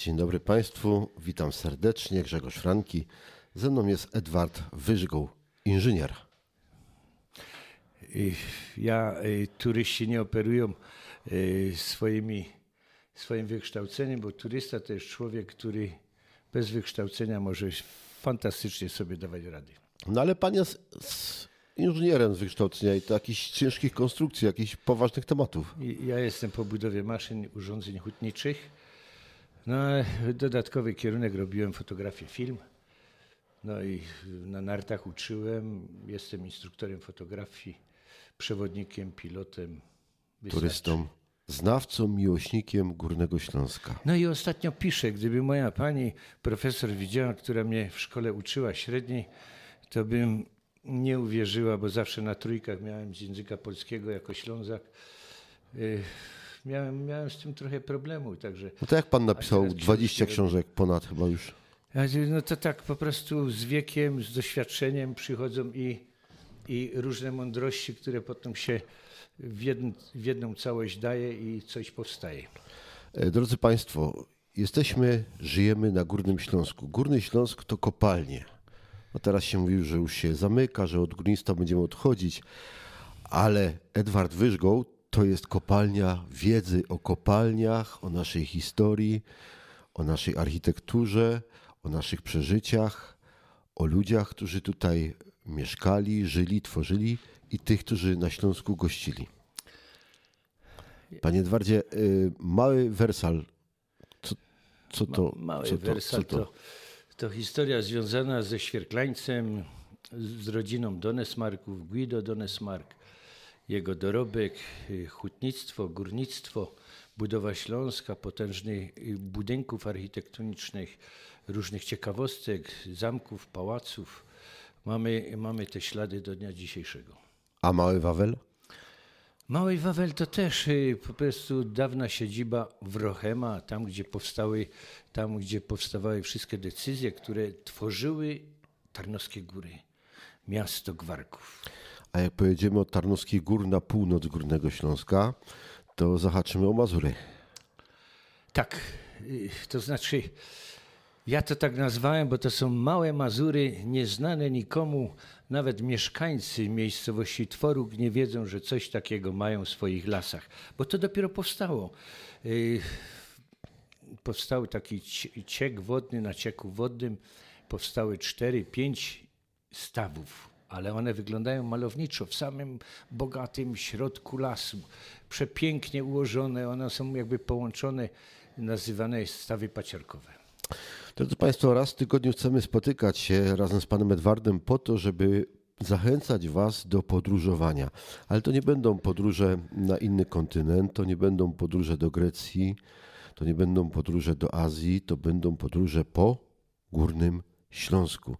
Dzień dobry Państwu, witam serdecznie, Grzegorz Franki. Ze mną jest Edward Wyżgoł, inżynier. Ja, y, turyści nie operują y, swoimi, swoim wykształceniem, bo turysta to jest człowiek, który bez wykształcenia może fantastycznie sobie dawać rady. No ale Pan jest z inżynierem z wykształcenia i to jakichś ciężkich konstrukcji, jakichś poważnych tematów. Ja jestem po budowie maszyn, urządzeń hutniczych. No, dodatkowy kierunek robiłem fotografię, film. No i na nartach uczyłem. Jestem instruktorem fotografii, przewodnikiem, pilotem. Wystarczy. Turystą, znawcą, miłośnikiem Górnego Śląska. No i ostatnio piszę, gdyby moja pani profesor widziała, która mnie w szkole uczyła średniej, to bym nie uwierzyła, bo zawsze na trójkach miałem z języka polskiego jako Ślązak. Miałem, miałem z tym trochę problemu, także No to jak Pan napisał teraz 20 książki książek ponad chyba już? No to tak po prostu z wiekiem, z doświadczeniem przychodzą i, i różne mądrości, które potem się w, jedn, w jedną całość daje i coś powstaje. E, Drodzy Państwo, jesteśmy, żyjemy na Górnym Śląsku. Górny Śląsk to kopalnie. No teraz się mówi, że już się zamyka, że od górnictwa będziemy odchodzić, ale Edward Wyżgoł to jest kopalnia wiedzy o kopalniach, o naszej historii, o naszej architekturze, o naszych przeżyciach, o ludziach, którzy tutaj mieszkali, żyli, tworzyli i tych, którzy na Śląsku gościli. Panie Edwardzie, y, mały wersal. Co, co to? Mały co to, wersal co to, to historia związana ze Świerklańcem, z rodziną Donesmarków, Guido Donesmark, jego dorobek, y, hutnictwo, górnictwo, budowa Śląska, potężnych y, budynków architektonicznych, różnych ciekawostek, zamków, pałaców. Mamy, mamy te ślady do dnia dzisiejszego. A mały Wawel? Mały Wawel to też y, po prostu dawna siedziba Wrochema, tam gdzie powstały, tam gdzie powstawały wszystkie decyzje, które tworzyły Tarnowskie Góry, miasto Gwarków. A jak pojedziemy od Tarnowskich Gór na północ Górnego Śląska, to zahaczymy o Mazury. Tak, y, to znaczy ja to tak nazwałem, bo to są małe Mazury, nieznane nikomu, nawet mieszkańcy miejscowości Tworuk nie wiedzą, że coś takiego mają w swoich lasach, bo to dopiero powstało. Y, powstał taki cie- ciek wodny, na cieku wodnym powstały cztery, pięć stawów, ale one wyglądają malowniczo w samym bogatym środku lasu. Przepięknie ułożone, one są jakby połączone, nazywane stawy paciorkowe. Drodzy Państwo, raz w tygodniu chcemy spotykać się razem z Panem Edwardem po to, żeby zachęcać Was do podróżowania. Ale to nie będą podróże na inny kontynent, to nie będą podróże do Grecji, to nie będą podróże do Azji, to będą podróże po Górnym Śląsku.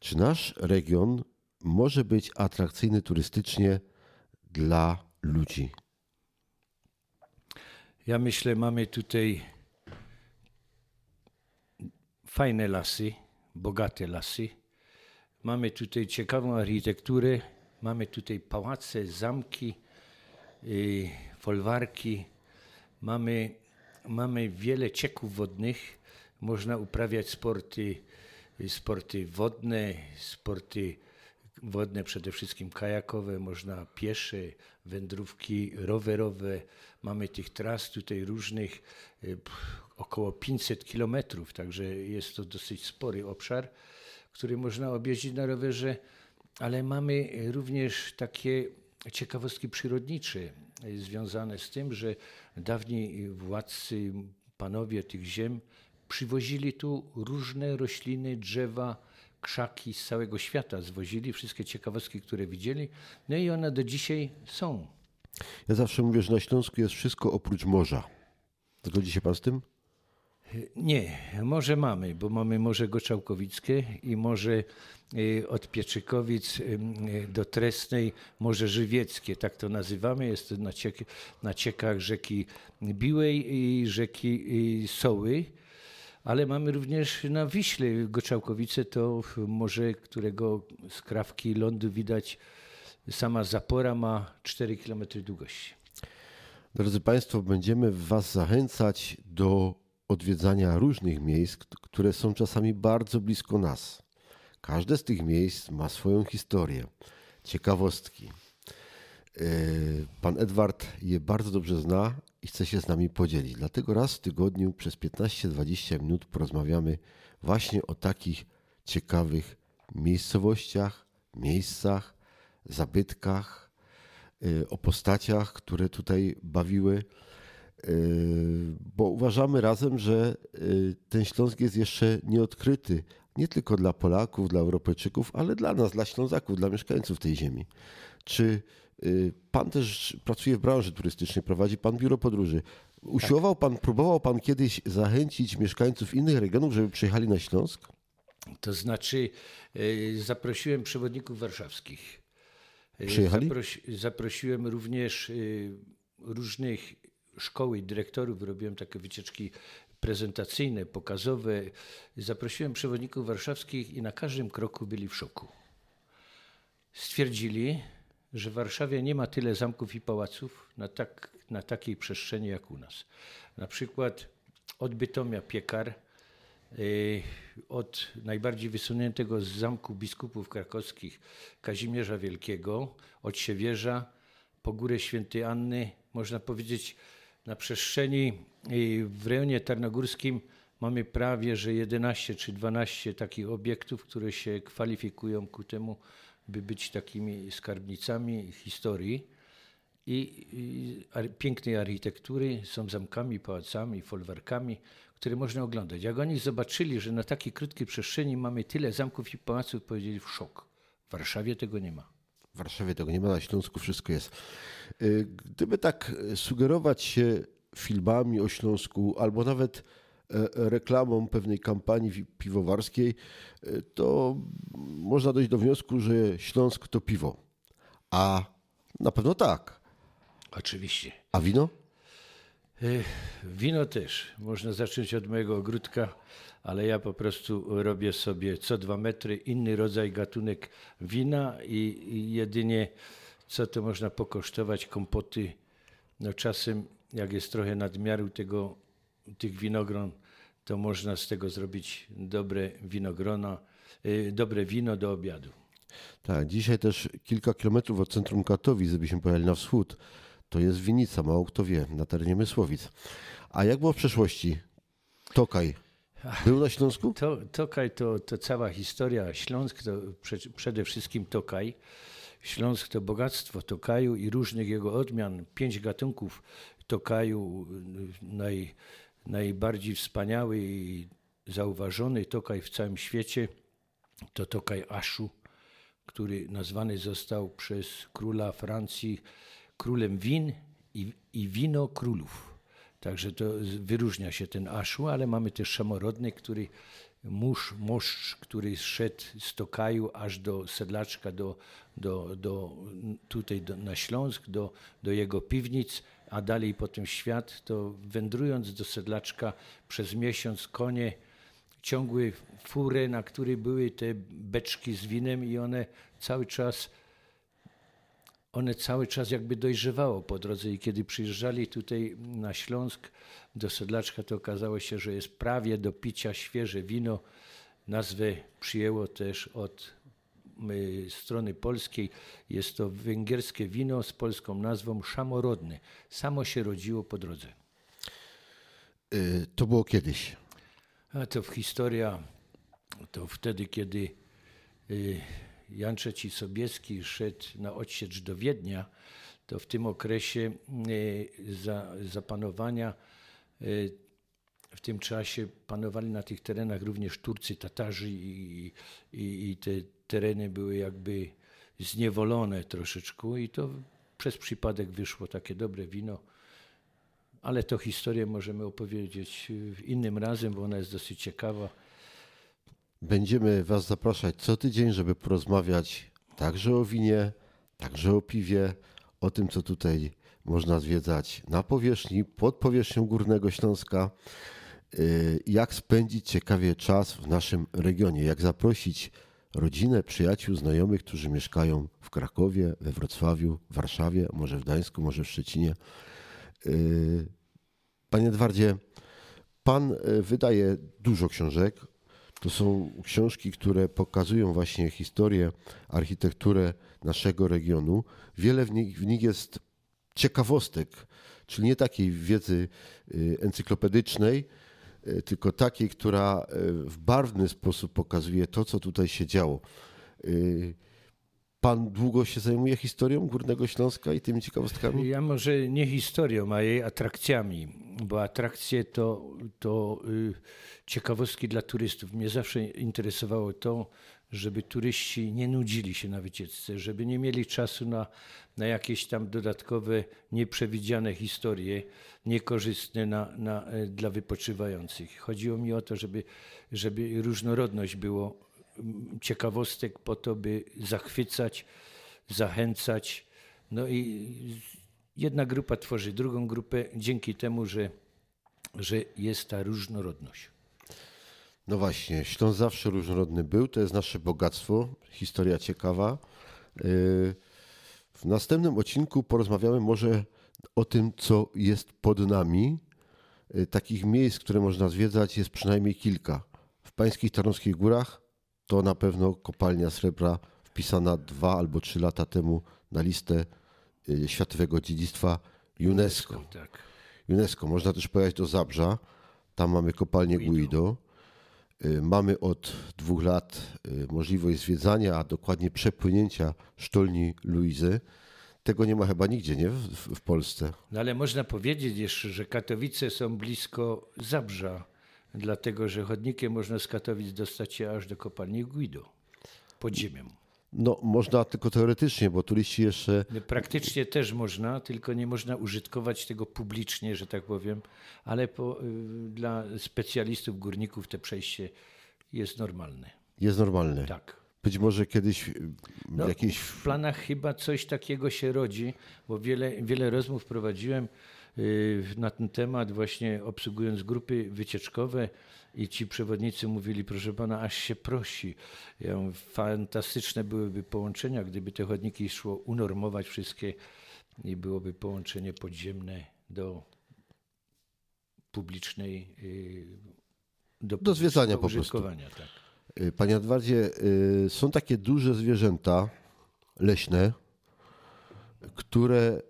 Czy nasz region może być atrakcyjny turystycznie dla ludzi? Ja myślę, mamy tutaj fajne lasy, bogate lasy. Mamy tutaj ciekawą architekturę, mamy tutaj pałace, zamki, y, folwarki. Mamy, mamy wiele cieków wodnych. Można uprawiać sporty, y, sporty wodne, sporty wodne, przede wszystkim kajakowe, można piesze, wędrówki rowerowe. Mamy tych tras tutaj różnych, y, około 500 kilometrów, także jest to dosyć spory obszar, który można objeździć na rowerze, ale mamy również takie ciekawostki przyrodnicze y, związane z tym, że dawni władcy, panowie tych ziem przywozili tu różne rośliny, drzewa, krzaki z całego świata, zwozili wszystkie ciekawostki, które widzieli, no i one do dzisiaj są. Ja zawsze mówię, że na Śląsku jest wszystko oprócz morza. Zgodzi się Pan z tym? Nie, morze mamy, bo mamy Morze Goczałkowickie i morze y, od Pieczykowic y, y, do Tresnej, Morze Żywieckie, tak to nazywamy. Jest to na, ciek, na ciekach rzeki Biłej i rzeki Soły. Ale mamy również na Wiśle Goczałkowice, to morze, którego skrawki lądu widać. Sama zapora ma 4 km długości. Drodzy Państwo, będziemy Was zachęcać do odwiedzania różnych miejsc, które są czasami bardzo blisko nas. Każde z tych miejsc ma swoją historię, ciekawostki. E, pan Edward je bardzo dobrze zna i chce się z nami podzielić. Dlatego raz w tygodniu przez 15-20 minut porozmawiamy właśnie o takich ciekawych miejscowościach, miejscach, zabytkach, e, o postaciach, które tutaj bawiły Yy, bo uważamy razem, że yy, ten Śląsk jest jeszcze nieodkryty nie tylko dla Polaków, dla Europejczyków, ale dla nas, dla Ślązaków, dla mieszkańców tej ziemi. Czy pan też pracuje w branży turystycznej, prowadzi pan biuro podróży? Usiłował pan, próbował pan kiedyś zachęcić mieszkańców innych regionów, żeby przyjechali na Śląsk? To znaczy, zaprosiłem przewodników warszawskich. Przyjechali? zaprosiłem również różnych szkoły i dyrektorów, robiłem takie wycieczki prezentacyjne, pokazowe. Zaprosiłem przewodników warszawskich i na każdym kroku byli w szoku. Stwierdzili, że w Warszawie nie ma tyle zamków i pałaców na, tak, na takiej przestrzeni jak u nas. Na przykład od Bytomia Piekar, y, od najbardziej wysuniętego z zamku biskupów krakowskich Kazimierza Wielkiego, od Siewierza po górę Świętej Anny, można powiedzieć na przestrzeni w rejonie tarnogórskim mamy prawie, że 11 czy 12 takich obiektów, które się kwalifikują ku temu, by być takimi skarbnicami historii i, i pięknej architektury, są zamkami, pałacami, folwarkami, które można oglądać. Jak oni zobaczyli, że na takiej krótkiej przestrzeni mamy tyle zamków i pałaców, powiedzieli w szok. W Warszawie tego nie ma. W Warszawie tego nie ma, na Śląsku wszystko jest. Y, gdyby tak sugerować się filmami o Śląsku albo nawet reklamą pewnej kampanii piwowarskiej, e, to można dojść do wniosku, że Śląsk to piwo. A na pewno tak. Oczywiście. A wino? E, wino też. Można zacząć od mojego ogródka ale ja po prostu robię sobie co dwa metry inny rodzaj, gatunek wina i, i jedynie co to można pokosztować, kompoty. No czasem jak jest trochę nadmiaru tego, tych winogron, to można z tego zrobić dobre winogrona, yy, dobre wino do obiadu. Tak, dzisiaj też kilka kilometrów od centrum Katowic, żebyśmy pojechali na wschód, to jest Winica, mało kto wie, na terenie Mysłowic. A jak było w przeszłości? Tokaj. Był na Śląsku? To, Tokaj to, to cała historia. Śląsk to prze, przede wszystkim Tokaj. Śląsk to bogactwo Tokaju i różnych jego odmian. Pięć gatunków Tokaju. Naj, najbardziej wspaniały i zauważony Tokaj w całym świecie to Tokaj Aszu, który nazwany został przez króla Francji królem win i, i wino królów. Także to wyróżnia się ten aszł, ale mamy też szamorodny, który mórz, moszcz, który szedł z Tokaju aż do Sedlaczka, do, do, do, tutaj do, na Śląsk, do, do jego piwnic, a dalej potem świat, to wędrując do Sedlaczka przez miesiąc konie ciągły furę, na której były te beczki z winem i one cały czas one cały czas jakby dojrzewało po drodze i kiedy przyjeżdżali tutaj na Śląsk do Sedlaczka, to okazało się, że jest prawie do picia świeże wino. Nazwę przyjęło też od strony polskiej. Jest to węgierskie wino z polską nazwą szamorodny. Samo się rodziło po drodze. Y, to było kiedyś. A to w historia, to wtedy, kiedy y, Jan III Sobieski szedł na odsiecz do Wiednia, to w tym okresie za, zapanowania w tym czasie panowali na tych terenach również Turcy, Tatarzy i, i, i te tereny były jakby zniewolone troszeczkę i to przez przypadek wyszło takie dobre wino. Ale to historię możemy opowiedzieć innym razem, bo ona jest dosyć ciekawa. Będziemy Was zapraszać co tydzień, żeby porozmawiać także o winie, także o piwie, o tym, co tutaj można zwiedzać na powierzchni, pod powierzchnią Górnego Śląska, y, jak spędzić ciekawie czas w naszym regionie, jak zaprosić rodzinę, przyjaciół, znajomych, którzy mieszkają w Krakowie, we Wrocławiu, w Warszawie, może w Gdańsku, może w Szczecinie. Y, panie Edwardzie, Pan e, wydaje dużo książek. To są książki, które pokazują właśnie historię, architekturę naszego regionu. Wiele w nich, w nich jest ciekawostek, czyli nie takiej wiedzy y, encyklopedycznej, tylko takiej, która y, w barwny sposób pokazuje to, co tutaj się działo. Pan długo się zajmuje historią Górnego Śląska i tymi ciekawostkami? Ja może nie historią, a jej atrakcjami, bo atrakcje to, to y, ciekawostki dla turystów. Mnie zawsze interesowało to, żeby turyści nie nudzili się na wycieczce, żeby nie mieli czasu na, na jakieś tam dodatkowe, nieprzewidziane historie, niekorzystne na, na, e, dla wypoczywających. Chodziło mi o to, żeby, żeby różnorodność było ciekawostek po to, by zachwycać, zachęcać. No i jedna grupa tworzy drugą grupę dzięki temu, że, że jest ta różnorodność. No właśnie, Śląsk zawsze różnorodny był, to jest nasze bogactwo, historia ciekawa. Y, w następnym odcinku porozmawiamy może o tym, co jest pod nami. Y, takich miejsc, które można zwiedzać, jest przynajmniej kilka. W Pańskich Tarnowskich Górach to na pewno kopalnia srebra wpisana dwa albo trzy lata temu na listę y, Światowego Dziedzictwa UNESCO. UNESCO, tak. UNESCO. Można też pojechać do Zabrza. Tam mamy kopalnię Guido. Y, mamy od dwóch lat y, możliwość zwiedzania, a dokładnie przepłynięcia sztolni Luizy. Tego nie ma chyba nigdzie, nie? W, w, Polsce. No ale można powiedzieć jeszcze, że Katowice są blisko Zabrza, dlatego że chodnikiem można z Katowic dostać się aż do kopalni Guido, pod ziemią. No, można tylko teoretycznie, bo turyści jeszcze. Praktycznie też można, tylko nie można użytkować tego publicznie, że tak powiem, ale po, y, dla specjalistów, górników to przejście jest normalne. Jest normalne. Tak. Być może kiedyś no, jakieś. W planach chyba coś takiego się rodzi, bo wiele, wiele rozmów prowadziłem y, na ten temat, właśnie obsługując grupy wycieczkowe i ci przewodnicy mówili, proszę pana, aż się prosi. Ja mówię, fantastyczne byłyby połączenia, gdyby te chodniki szło unormować wszystkie i byłoby połączenie podziemne do publicznej, y, do, do zwiedzania po prostu. Tak. Y, panie Edwardzie, y, są takie duże zwierzęta leśne, które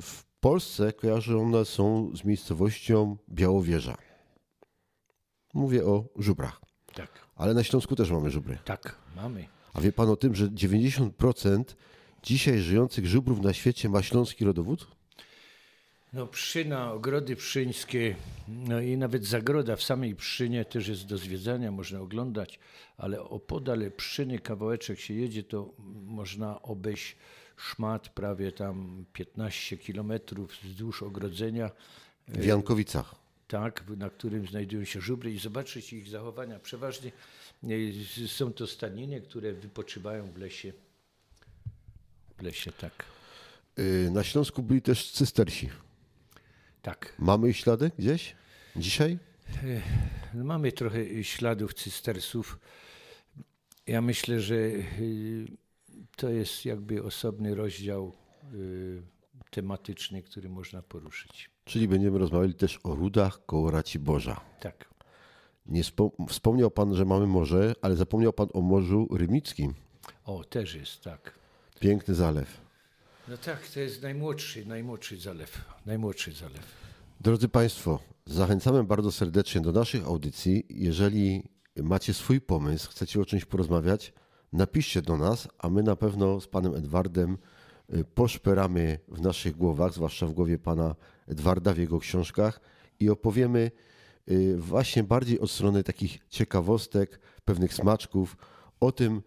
w Polsce kojarzone są z miejscowością Białowieża. Mówię o żubrach. Tak. Ale na Śląsku też mamy żubry. Tak, mamy. A wie pan o tym, że 90% dzisiaj żyjących żubrów na świecie ma śląski rodowód? No Przyna, ogrody pszyńskie, no i nawet zagroda w samej Pszynie też jest do zwiedzania, można oglądać, ale opodal Pszyny kawałeczek się jedzie, to można obejść szmat prawie tam 15 kilometrów wzdłuż ogrodzenia. W Jankowicach tak, na którym znajdują się żubry i zobaczyć ich zachowania. Przeważnie e, są to staniny, które wypoczywają w lesie. W lesie, tak. Y, na Śląsku byli też cystersi. Tak. Mamy ich ślady gdzieś dzisiaj? E, no, mamy trochę śladów cystersów. Ja myślę, że y, to jest jakby osobny rozdział y, tematyczny, który można poruszyć. Czyli będziemy rozmawiali też o rudach koło Boża. Tak. Nie wspomniał Pan, że mamy morze, ale zapomniał Pan o Morzu Rymickim. O, też jest, tak. Piękny zalew. No tak, to jest najmłodszy, najmłodszy zalew. Najmłodszy zalew. Drodzy Państwo, zachęcamy bardzo serdecznie do naszych audycji. Jeżeli macie swój pomysł, chcecie o czymś porozmawiać, napiszcie do nas, a my na pewno z Panem Edwardem Y, poszperamy w naszych głowach, zwłaszcza w głowie pana Edwarda w jego książkach i opowiemy y, właśnie bardziej od strony takich ciekawostek, pewnych smaczków o tym,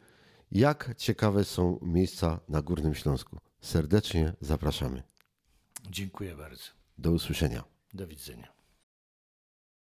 jak ciekawe są miejsca na Górnym Śląsku. Serdecznie zapraszamy. Dziękuję bardzo. Do usłyszenia. Do widzenia.